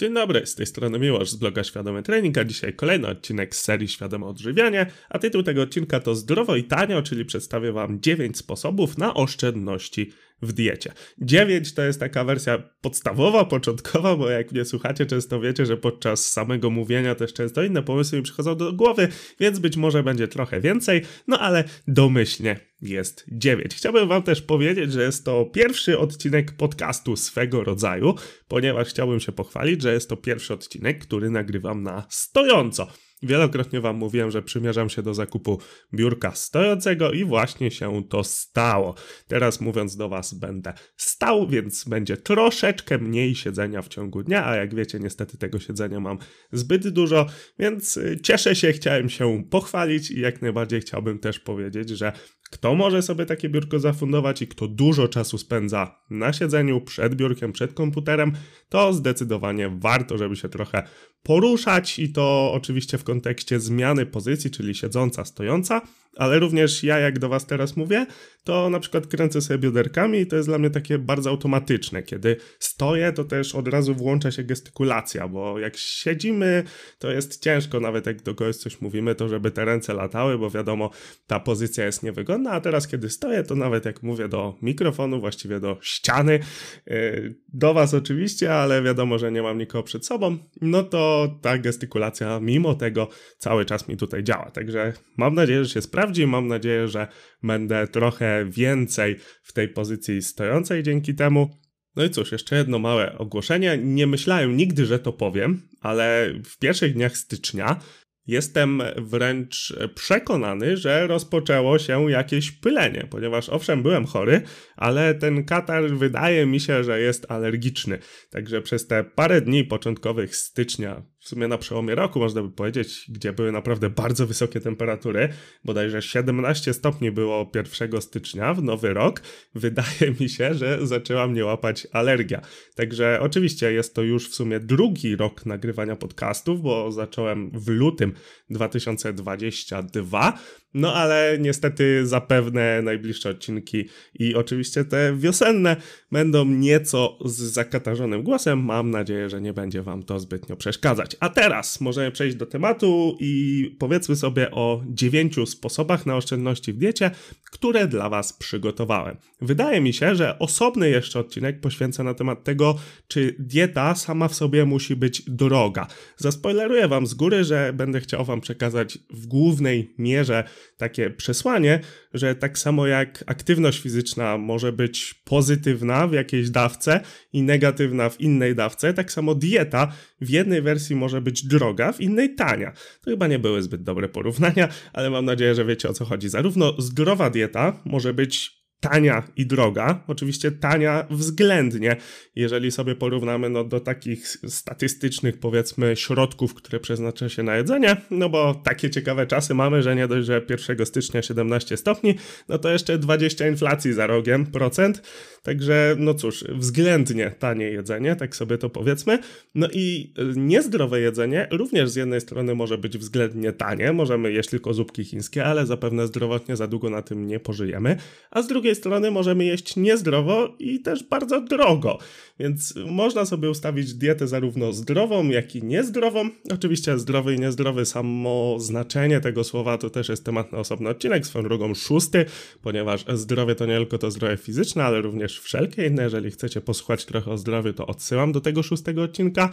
Dzień dobry, z tej strony Miłosz z bloga Świadomy Trening, a dzisiaj kolejny odcinek z serii Świadome Odżywianie, a tytuł tego odcinka to Zdrowo i Tanio, czyli przedstawię Wam 9 sposobów na oszczędności w diecie. 9 to jest taka wersja podstawowa, początkowa, bo jak mnie słuchacie, często wiecie, że podczas samego mówienia też często inne pomysły mi przychodzą do głowy, więc być może będzie trochę więcej, no ale domyślnie jest 9. Chciałbym Wam też powiedzieć, że jest to pierwszy odcinek podcastu swego rodzaju, ponieważ chciałbym się pochwalić, że jest to pierwszy odcinek, który nagrywam na stojąco. Wielokrotnie Wam mówiłem, że przymierzam się do zakupu biurka stojącego i właśnie się to stało. Teraz mówiąc do Was będę stał, więc będzie troszeczkę mniej siedzenia w ciągu dnia, a jak wiecie, niestety tego siedzenia mam zbyt dużo, więc y, cieszę się, chciałem się pochwalić i jak najbardziej chciałbym też powiedzieć, że kto może sobie takie biurko zafundować i kto dużo czasu spędza na siedzeniu przed biurkiem, przed komputerem, to zdecydowanie warto, żeby się trochę poruszać i to oczywiście w kontekście zmiany pozycji, czyli siedząca, stojąca, ale również ja, jak do Was teraz mówię, to na przykład kręcę sobie bioderkami i to jest dla mnie takie bardzo automatyczne. Kiedy stoję, to też od razu włącza się gestykulacja, bo jak siedzimy, to jest ciężko, nawet jak do kogoś coś mówimy, to żeby te ręce latały, bo wiadomo, ta pozycja jest niewygodna, a teraz kiedy stoję, to nawet jak mówię do mikrofonu, właściwie do ściany, yy, do Was oczywiście, ale wiadomo, że nie mam nikogo przed sobą, no to ta gestykulacja mimo tego cały czas mi tutaj działa. Także mam nadzieję, że się sprawdzi, mam nadzieję, że będę trochę więcej w tej pozycji stojącej dzięki temu. No i cóż, jeszcze jedno małe ogłoszenie. Nie myślałem nigdy, że to powiem, ale w pierwszych dniach stycznia Jestem wręcz przekonany, że rozpoczęło się jakieś pylenie, ponieważ owszem, byłem chory, ale ten katar wydaje mi się, że jest alergiczny. Także przez te parę dni początkowych stycznia, w sumie na przełomie roku można by powiedzieć, gdzie były naprawdę bardzo wysokie temperatury, bodajże 17 stopni było 1 stycznia w nowy rok, wydaje mi się, że zaczęła mnie łapać alergia. Także oczywiście jest to już w sumie drugi rok nagrywania podcastów, bo zacząłem w lutym 2022. No ale niestety zapewne najbliższe odcinki i oczywiście te wiosenne będą nieco z zakatarzonym głosem. Mam nadzieję, że nie będzie Wam to zbytnio przeszkadzać. A teraz możemy przejść do tematu i powiedzmy sobie o dziewięciu sposobach na oszczędności w diecie, które dla Was przygotowałem. Wydaje mi się, że osobny jeszcze odcinek poświęcę na temat tego, czy dieta sama w sobie musi być droga. Zaspoileruję Wam z góry, że będę chciał Wam przekazać w głównej mierze takie przesłanie, że tak samo jak aktywność fizyczna może być pozytywna w jakiejś dawce i negatywna w innej dawce, tak samo dieta w jednej wersji może być droga, w innej tania. To chyba nie były zbyt dobre porównania, ale mam nadzieję, że wiecie o co chodzi. Zarówno zdrowa dieta może być tania i droga. Oczywiście tania względnie, jeżeli sobie porównamy no, do takich statystycznych, powiedzmy, środków, które przeznacza się na jedzenie, no bo takie ciekawe czasy mamy, że nie dość, że 1 stycznia 17 stopni, no to jeszcze 20 inflacji za rogiem procent. Także, no cóż, względnie tanie jedzenie, tak sobie to powiedzmy. No i niezdrowe jedzenie również z jednej strony może być względnie tanie, możemy jeść tylko zupki chińskie, ale zapewne zdrowotnie za długo na tym nie pożyjemy, a z drugiej strony możemy jeść niezdrowo i też bardzo drogo. Więc można sobie ustawić dietę zarówno zdrową, jak i niezdrową. Oczywiście zdrowy i niezdrowy, samo znaczenie tego słowa to też jest temat na osobny odcinek, swoją drogą szósty, ponieważ zdrowie to nie tylko to zdrowie fizyczne, ale również wszelkie inne. Jeżeli chcecie posłuchać trochę o zdrowiu, to odsyłam do tego szóstego odcinka.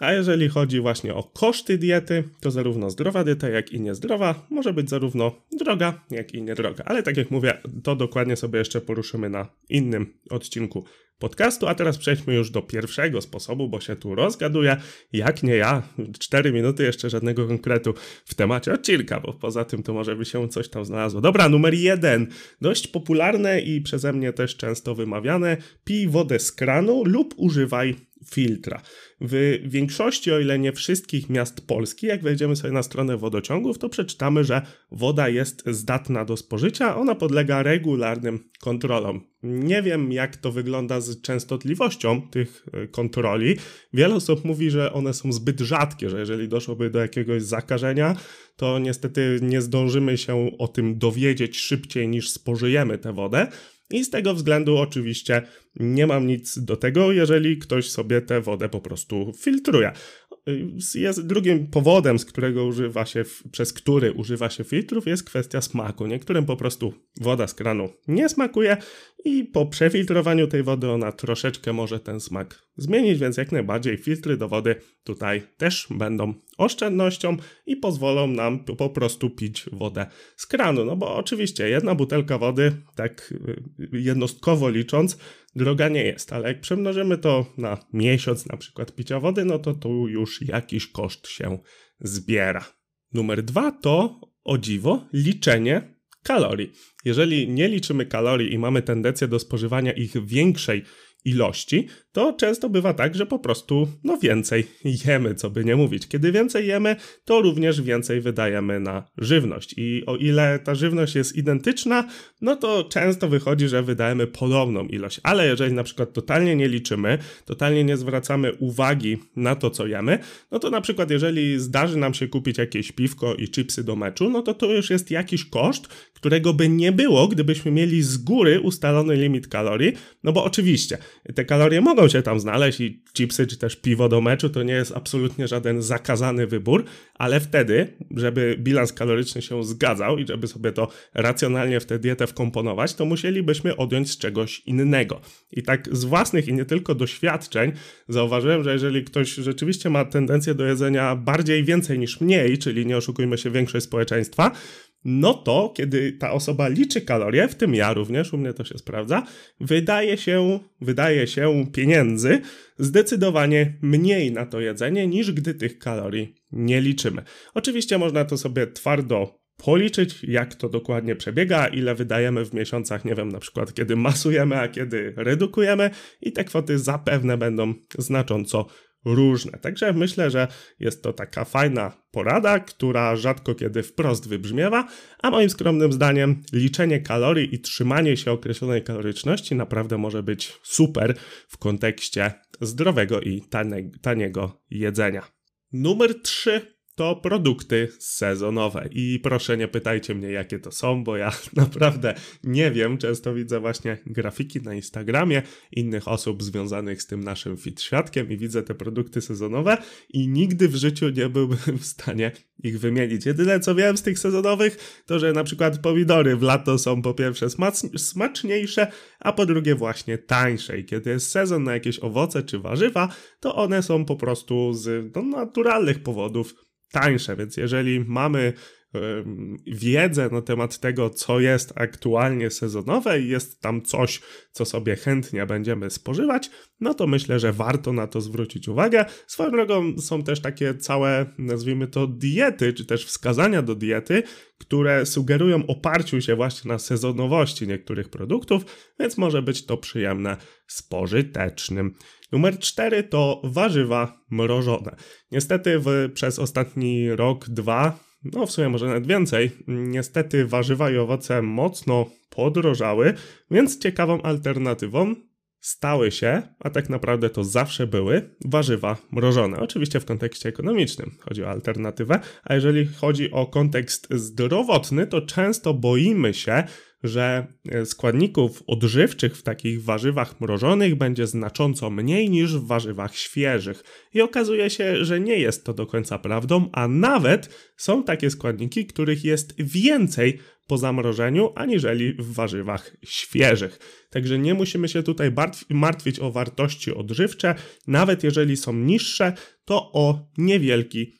A jeżeli chodzi właśnie o koszty diety, to zarówno zdrowa dieta, jak i niezdrowa może być zarówno droga, jak i niedroga. Ale tak jak mówię, to dokładnie sobie jeszcze poruszymy na innym odcinku podcastu. A teraz przejdźmy już do pierwszego sposobu, bo się tu rozgaduję. Jak nie ja, 4 minuty, jeszcze żadnego konkretu w temacie odcinka, bo poza tym to może by się coś tam znalazło. Dobra, numer jeden. Dość popularne i przeze mnie też często wymawiane. Pij wodę z kranu lub używaj filtra. W większości, o ile nie wszystkich miast Polski, jak wejdziemy sobie na stronę wodociągów, to przeczytamy, że woda jest zdatna do spożycia, ona podlega regularnym kontrolom. Nie wiem, jak to wygląda z częstotliwością tych e, kontroli. Wiele osób mówi, że one są zbyt rzadkie, że jeżeli doszłoby do jakiegoś zakażenia, to niestety nie zdążymy się o tym dowiedzieć szybciej niż spożyjemy tę wodę. I z tego względu oczywiście nie mam nic do tego, jeżeli ktoś sobie tę wodę po prostu filtruje. Jest drugim powodem, z którego używa się, przez który używa się filtrów, jest kwestia smaku. Niektórym po prostu woda z kranu nie smakuje i po przefiltrowaniu tej wody ona troszeczkę może ten smak zmienić, więc jak najbardziej filtry do wody tutaj też będą oszczędnością i pozwolą nam po prostu pić wodę z kranu. No bo oczywiście jedna butelka wody, tak y, jednostkowo licząc, droga nie jest, ale jak przemnożymy to na miesiąc na przykład picia wody, no to tu już jakiś koszt się zbiera. Numer dwa to o dziwo liczenie kalorii. Jeżeli nie liczymy kalorii i mamy tendencję do spożywania ich większej ilości, to często bywa tak, że po prostu no więcej jemy, co by nie mówić. Kiedy więcej jemy, to również więcej wydajemy na żywność. I o ile ta żywność jest identyczna, no to często wychodzi, że wydajemy podobną ilość. Ale jeżeli na przykład totalnie nie liczymy, totalnie nie zwracamy uwagi na to, co jemy, no to na przykład jeżeli zdarzy nam się kupić jakieś piwko i chipsy do meczu, no to to już jest jakiś koszt, którego by nie było, gdybyśmy mieli z góry ustalony limit kalorii, no bo oczywiście te kalorie mogą się tam znaleźć i chipsy czy też piwo do meczu to nie jest absolutnie żaden zakazany wybór, ale wtedy, żeby bilans kaloryczny się zgadzał i żeby sobie to racjonalnie w tę dietę wkomponować, to musielibyśmy odjąć z czegoś innego. I tak z własnych i nie tylko doświadczeń zauważyłem, że jeżeli ktoś rzeczywiście ma tendencję do jedzenia bardziej więcej niż mniej, czyli nie oszukujmy się większość społeczeństwa, no to kiedy ta osoba liczy kalorie, w tym ja również, u mnie to się sprawdza, wydaje się, wydaje się pieniędzy zdecydowanie mniej na to jedzenie, niż gdy tych kalorii nie liczymy. Oczywiście można to sobie twardo policzyć, jak to dokładnie przebiega, ile wydajemy w miesiącach, nie wiem, na przykład kiedy masujemy, a kiedy redukujemy i te kwoty zapewne będą znacząco różne. Także myślę, że jest to taka fajna porada, która rzadko kiedy wprost wybrzmiewa, a moim skromnym zdaniem liczenie kalorii i trzymanie się określonej kaloryczności naprawdę może być super w kontekście zdrowego i taniego jedzenia. Numer 3 to produkty sezonowe. I proszę nie pytajcie mnie, jakie to są, bo ja naprawdę nie wiem. Często widzę właśnie grafiki na Instagramie innych osób związanych z tym naszym fit świadkiem i widzę te produkty sezonowe i nigdy w życiu nie byłbym w stanie ich wymienić. Jedyne co wiem z tych sezonowych, to że na przykład pomidory w lato są po pierwsze smaczniejsze, a po drugie właśnie tańsze. I kiedy jest sezon na jakieś owoce czy warzywa, to one są po prostu z no, naturalnych powodów tańsze, więc jeżeli mamy wiedzę na temat tego, co jest aktualnie sezonowe i jest tam coś, co sobie chętnie będziemy spożywać, no to myślę, że warto na to zwrócić uwagę. Swoją drogą są też takie całe, nazwijmy to diety, czy też wskazania do diety, które sugerują oparciu się właśnie na sezonowości niektórych produktów, więc może być to przyjemne spożytecznym. Numer 4 to warzywa mrożone. Niestety w, przez ostatni rok, dwa, no w sumie może nawet więcej, niestety warzywa i owoce mocno podrożały, więc ciekawą alternatywą stały się, a tak naprawdę to zawsze były, warzywa mrożone. Oczywiście w kontekście ekonomicznym chodzi o alternatywę, a jeżeli chodzi o kontekst zdrowotny, to często boimy się, że e, składników odżywczych w takich warzywach mrożonych będzie znacząco mniej niż w warzywach świeżych. I okazuje się, że nie jest to do końca prawdą, a nawet są takie składniki, których jest więcej po zamrożeniu, aniżeli w warzywach świeżych. Także nie musimy się tutaj martwić o wartości odżywcze, nawet jeżeli są niższe, to o niewielki.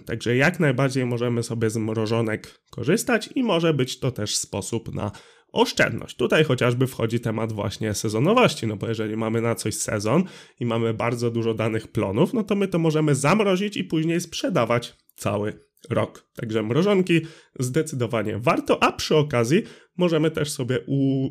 Także jak najbardziej możemy sobie z mrożonek korzystać i może być to też sposób na oszczędność. Tutaj chociażby wchodzi temat właśnie sezonowości, no bo jeżeli mamy na coś sezon i mamy bardzo dużo danych plonów, no to my to możemy zamrozić i później sprzedawać cały rok. Także mrożonki zdecydowanie warto, a przy okazji możemy też sobie u,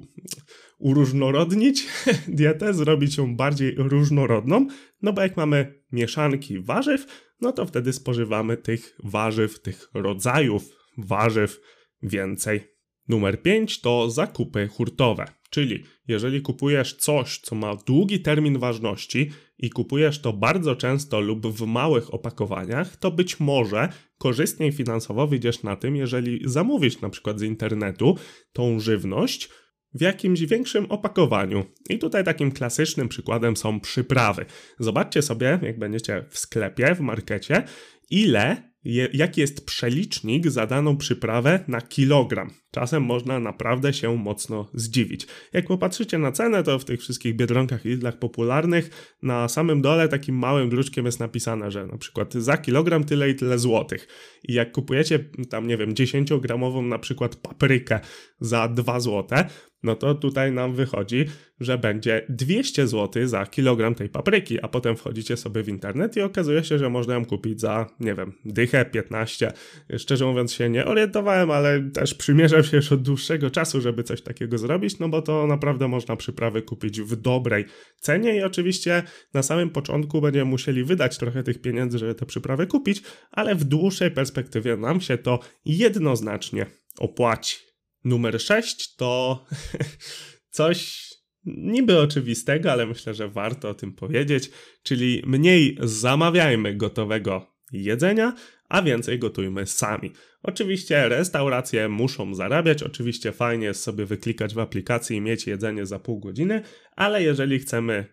uróżnorodnić dietę, zrobić ją bardziej różnorodną, no bo jak mamy mieszanki warzyw, no to wtedy spożywamy tych warzyw, tych rodzajów warzyw więcej. Numer 5 to zakupy hurtowe, czyli jeżeli kupujesz coś, co ma długi termin ważności i kupujesz to bardzo często lub w małych opakowaniach, to być może korzystniej finansowo wyjdziesz na tym, jeżeli zamówisz na przykład z internetu tą żywność w jakimś większym opakowaniu. I tutaj takim klasycznym przykładem są przyprawy. Zobaczcie sobie, jak będziecie w sklepie, w markecie, ile je, jaki jest przelicznik za daną przyprawę na kilogram. Czasem można naprawdę się mocno zdziwić. Jak popatrzycie na cenę, to w tych wszystkich biedronkach i lidlach popularnych na samym dole takim małym druczkiem jest napisane, że na przykład za kilogram tyle i tyle złotych. I jak kupujecie tam, nie wiem, 10-gramową na przykład paprykę za 2 złote, no to tutaj nam wychodzi, że będzie 200 zł za kilogram tej papryki, a potem wchodzicie sobie w internet i okazuje się, że można ją kupić za, nie wiem, dychę 15. Szczerze mówiąc się nie orientowałem, ale też przymierzam się już od dłuższego czasu, żeby coś takiego zrobić, no bo to naprawdę można przyprawy kupić w dobrej cenie i oczywiście na samym początku będziemy musieli wydać trochę tych pieniędzy, żeby te przyprawy kupić, ale w dłuższej perspektywie nam się to jednoznacznie opłaci. Numer 6 to coś niby oczywistego, ale myślę, że warto o tym powiedzieć, czyli mniej zamawiajmy gotowego jedzenia, a więcej gotujmy sami. Oczywiście restauracje muszą zarabiać, oczywiście fajnie jest sobie wyklikać w aplikacji i mieć jedzenie za pół godziny, ale jeżeli chcemy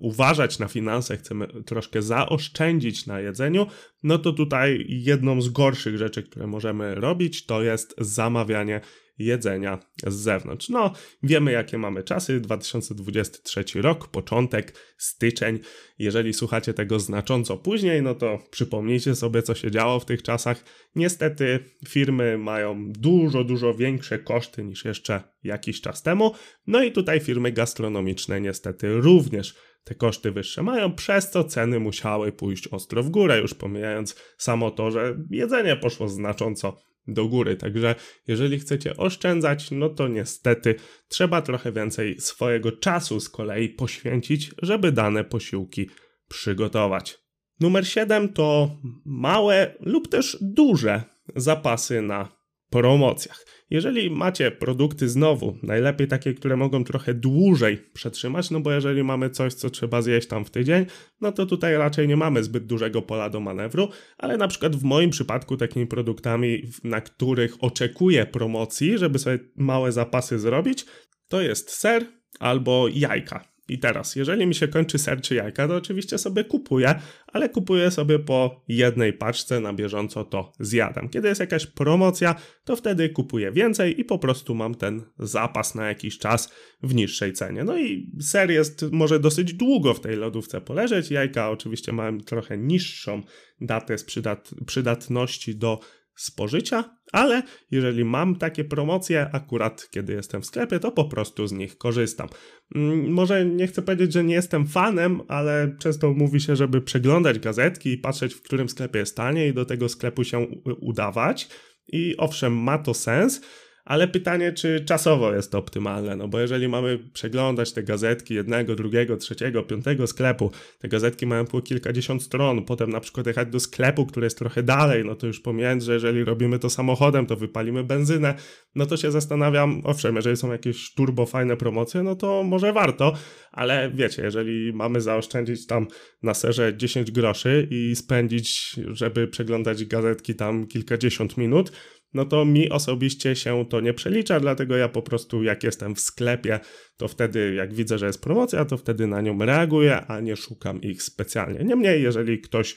uważać na finanse, chcemy troszkę zaoszczędzić na jedzeniu, no to tutaj jedną z gorszych rzeczy, które możemy robić, to jest zamawianie jedzenia z zewnątrz. No, wiemy jakie mamy czasy, 2023 rok, początek, styczeń. Jeżeli słuchacie tego znacząco później, no to przypomnijcie sobie, co się działo w tych czasach. Niestety firmy mają dużo, dużo większe koszty niż jeszcze jakiś czas temu. No i tutaj firmy gastronomiczne niestety również te koszty wyższe mają, przez co ceny musiały pójść ostro w górę, już pomijając samo to, że jedzenie poszło znacząco do góry. Także jeżeli chcecie oszczędzać, no to niestety trzeba trochę więcej swojego czasu z kolei poświęcić, żeby dane posiłki przygotować. Numer 7 to małe lub też duże zapasy na promocjach. Jeżeli macie produkty znowu, najlepiej takie, które mogą trochę dłużej przetrzymać, no bo jeżeli mamy coś, co trzeba zjeść tam w tydzień, no to tutaj raczej nie mamy zbyt dużego pola do manewru, ale na przykład w moim przypadku takimi produktami, na których oczekuję promocji, żeby sobie małe zapasy zrobić, to jest ser albo jajka. I teraz, jeżeli mi się kończy ser czy jajka, to oczywiście sobie kupuję, ale kupuję sobie po jednej paczce na bieżąco to zjadam. Kiedy jest jakaś promocja, to wtedy kupuję więcej i po prostu mam ten zapas na jakiś czas w niższej cenie. No i ser jest może dosyć długo w tej lodówce poleżeć. Jajka oczywiście mają trochę niższą datę przydat przydatności do spożycia, ale jeżeli mam takie promocje, akurat kiedy jestem w sklepie, to po prostu z nich korzystam. Mm, może nie chcę powiedzieć, że nie jestem fanem, ale często mówi się, żeby przeglądać gazetki i patrzeć, w którym sklepie jest taniej i do tego sklepu się udawać. I owszem, ma to sens, ale pytanie, czy czasowo jest to optymalne, no bo jeżeli mamy przeglądać te gazetki jednego, drugiego, trzeciego, piątego sklepu, te gazetki mają po kilkadziesiąt stron, potem na przykład jechać do sklepu, który jest trochę dalej, no to już pomijając, że jeżeli robimy to samochodem, to wypalimy benzynę, no to się zastanawiam, owszem, jeżeli są jakieś turbo fajne promocje, no to może warto, ale wiecie, jeżeli mamy zaoszczędzić tam na serze 10 groszy i spędzić, żeby przeglądać gazetki tam kilkadziesiąt minut, no to mi osobiście się to nie przelicza, dlatego ja po prostu jak jestem w sklepie, to wtedy jak widzę, że jest promocja, to wtedy na nią reaguję, a nie szukam ich specjalnie. Niemniej, jeżeli ktoś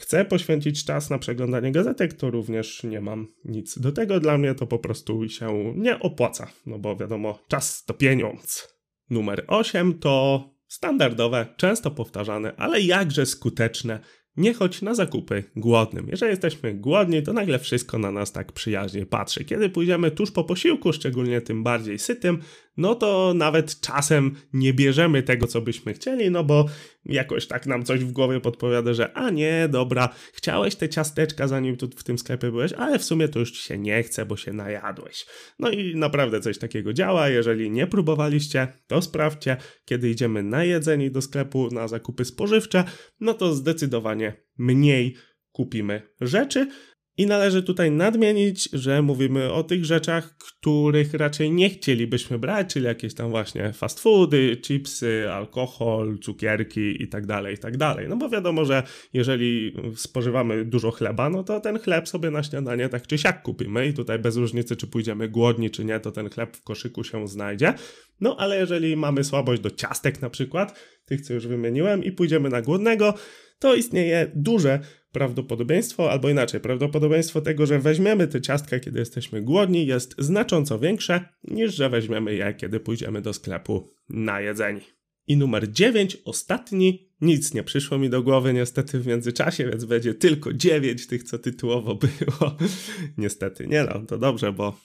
chce poświęcić czas na przeglądanie gazetek, to również nie mam nic do tego. Dla mnie to po prostu się nie opłaca, no bo wiadomo, czas to pieniądz. Numer 8 to standardowe, często powtarzane, ale jakże skuteczne nie chodź na zakupy głodnym. Jeżeli jesteśmy głodni, to nagle wszystko na nas tak przyjaźnie patrzy. Kiedy pójdziemy tuż po posiłku, szczególnie tym bardziej sytym, no to nawet czasem nie bierzemy tego, co byśmy chcieli, no bo jakoś tak nam coś w głowie podpowiada, że a nie, dobra, chciałeś te ciasteczka zanim tu w tym sklepie byłeś, ale w sumie to już ci się nie chce, bo się najadłeś. No i naprawdę coś takiego działa. Jeżeli nie próbowaliście, to sprawdźcie, kiedy idziemy na jedzenie do sklepu, na zakupy spożywcze, no to zdecydowanie mniej kupimy rzeczy, I należy tutaj nadmienić, że mówimy o tych rzeczach, których raczej nie chcielibyśmy brać, czyli jakieś tam właśnie fast foody, chipsy, alkohol, cukierki itd., tak itd. Tak no bo wiadomo, że jeżeli spożywamy dużo chleba, no to ten chleb sobie na śniadanie tak czy siak kupimy i tutaj bez różnicy, czy pójdziemy głodni, czy nie, to ten chleb w koszyku się znajdzie. No ale jeżeli mamy słabość do ciastek na przykład, tych co już wymieniłem i pójdziemy na głodnego, to istnieje duże prawdopodobieństwo, albo inaczej, prawdopodobieństwo tego, że weźmiemy te ciastka, kiedy jesteśmy głodni, jest znacząco większe niż że weźmiemy je, kiedy pójdziemy do sklepu na jedzenie. I numer 9, ostatni, nic nie przyszło mi do głowy niestety w międzyczasie, więc będzie tylko 9 tych, co tytułowo było. niestety, nie no, to dobrze, bo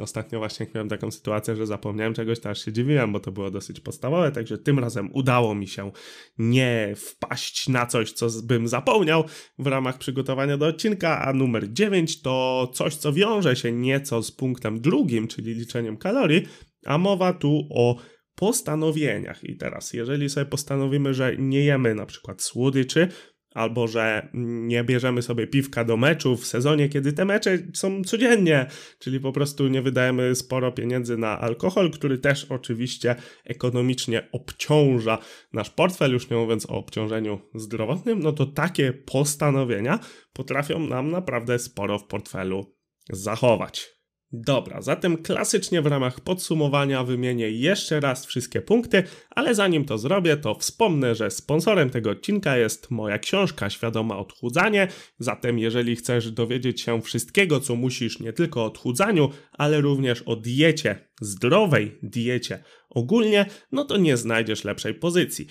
ostatnio właśnie miałem taką sytuację, że zapomniałem czegoś, to aż się dziwiłem, bo to było dosyć podstawowe, także tym razem udało mi się nie wpaść na coś, co bym zapomniał w ramach przygotowania do odcinka, a numer 9 to coś, co wiąże się nieco z punktem drugim, czyli liczeniem kalorii, a mowa tu o postanowieniach. I teraz, jeżeli sobie postanowimy, że nie jemy na przykład słodyczy, albo że nie bierzemy sobie piwka do meczu w sezonie, kiedy te mecze są codziennie, czyli po prostu nie wydajemy sporo pieniędzy na alkohol, który też oczywiście ekonomicznie obciąża nasz portfel, już nie mówiąc o obciążeniu zdrowotnym, no to takie postanowienia potrafią nam naprawdę sporo w portfelu zachować. Dobra, zatem klasycznie w ramach podsumowania wymienię jeszcze raz wszystkie punkty, ale zanim to zrobię, to wspomnę, że sponsorem tego odcinka jest moja książka Świadoma Odchudzanie. Zatem, jeżeli chcesz dowiedzieć się wszystkiego, co musisz nie tylko o odchudzaniu, ale również o diecie, zdrowej diecie ogólnie, no to nie znajdziesz lepszej pozycji.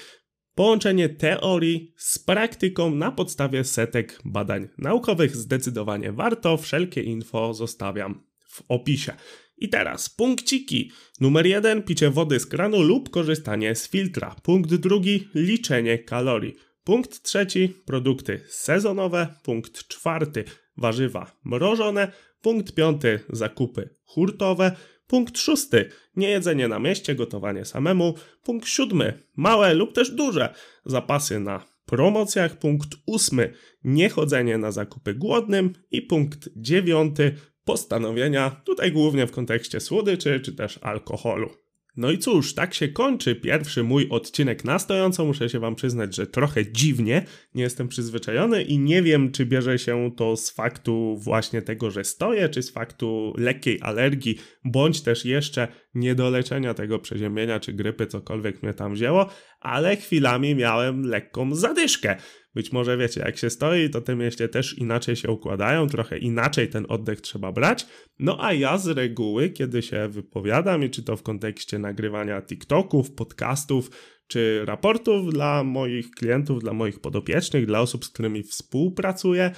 Połączenie teorii z praktyką na podstawie setek badań naukowych zdecydowanie warto. Wszelkie info zostawiam w opisie. I teraz punkciki. Numer jeden, picie wody z kranu lub korzystanie z filtra. Punkt drugi, liczenie kalorii. Punkt trzeci, produkty sezonowe. Punkt czwarty, warzywa mrożone. Punkt piąty, zakupy hurtowe. Punkt szósty, niejedzenie na mieście, gotowanie samemu. Punkt siódmy, małe lub też duże zapasy na promocjach. Punkt ósmy, niechodzenie na zakupy głodnym. I punkt dziewiąty, postanowienia, tutaj głównie w kontekście słodyczy czy też alkoholu. No i cóż, tak się kończy pierwszy mój odcinek na stojąco. Muszę się wam przyznać, że trochę dziwnie, nie jestem przyzwyczajony i nie wiem, czy bierze się to z faktu właśnie tego, że stoję, czy z faktu lekkiej alergii, bądź też jeszcze niedoleczenia tego przeziębienia czy grypy, cokolwiek mnie tam wzięło, ale chwilami miałem lekką zadyszkę. Być może wiecie, jak się stoi, to te mięśnie też inaczej się układają, trochę inaczej ten oddech trzeba brać. No a ja z reguły, kiedy się wypowiadam, i czy to w kontekście nagrywania TikToków, podcastów, czy raportów dla moich klientów, dla moich podopiecznych, dla osób, z którymi współpracuję,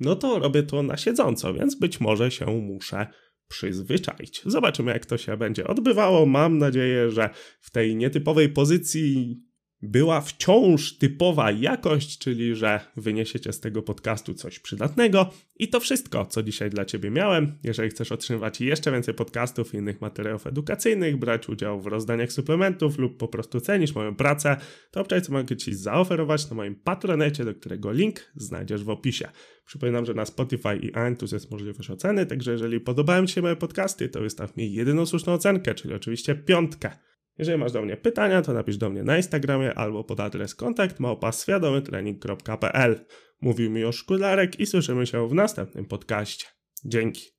no to robię to na siedząco, więc być może się muszę przyzwyczaić. Zobaczymy, jak to się będzie odbywało. Mam nadzieję, że w tej nietypowej pozycji była wciąż typowa jakość, czyli że wyniesiecie z tego podcastu coś przydatnego. I to wszystko, co dzisiaj dla Ciebie miałem. Jeżeli chcesz otrzymywać jeszcze więcej podcastów i innych materiałów edukacyjnych, brać udział w rozdaniach suplementów lub po prostu cenisz moją pracę, to obczaj, co mogę Ci zaoferować na moim patronecie, do którego link znajdziesz w opisie. Przypominam, że na Spotify i iTunes jest możliwość oceny, także jeżeli podobają Ci się moje podcasty, to wystaw mi jedyną słuszną ocenkę, czyli oczywiście piątkę. Jeżeli masz do mnie pytania, to napisz do mnie na Instagramie albo pod adres kontakt małpa Mówił mi o Szkularek i słyszymy się w następnym podcaście. Dzięki.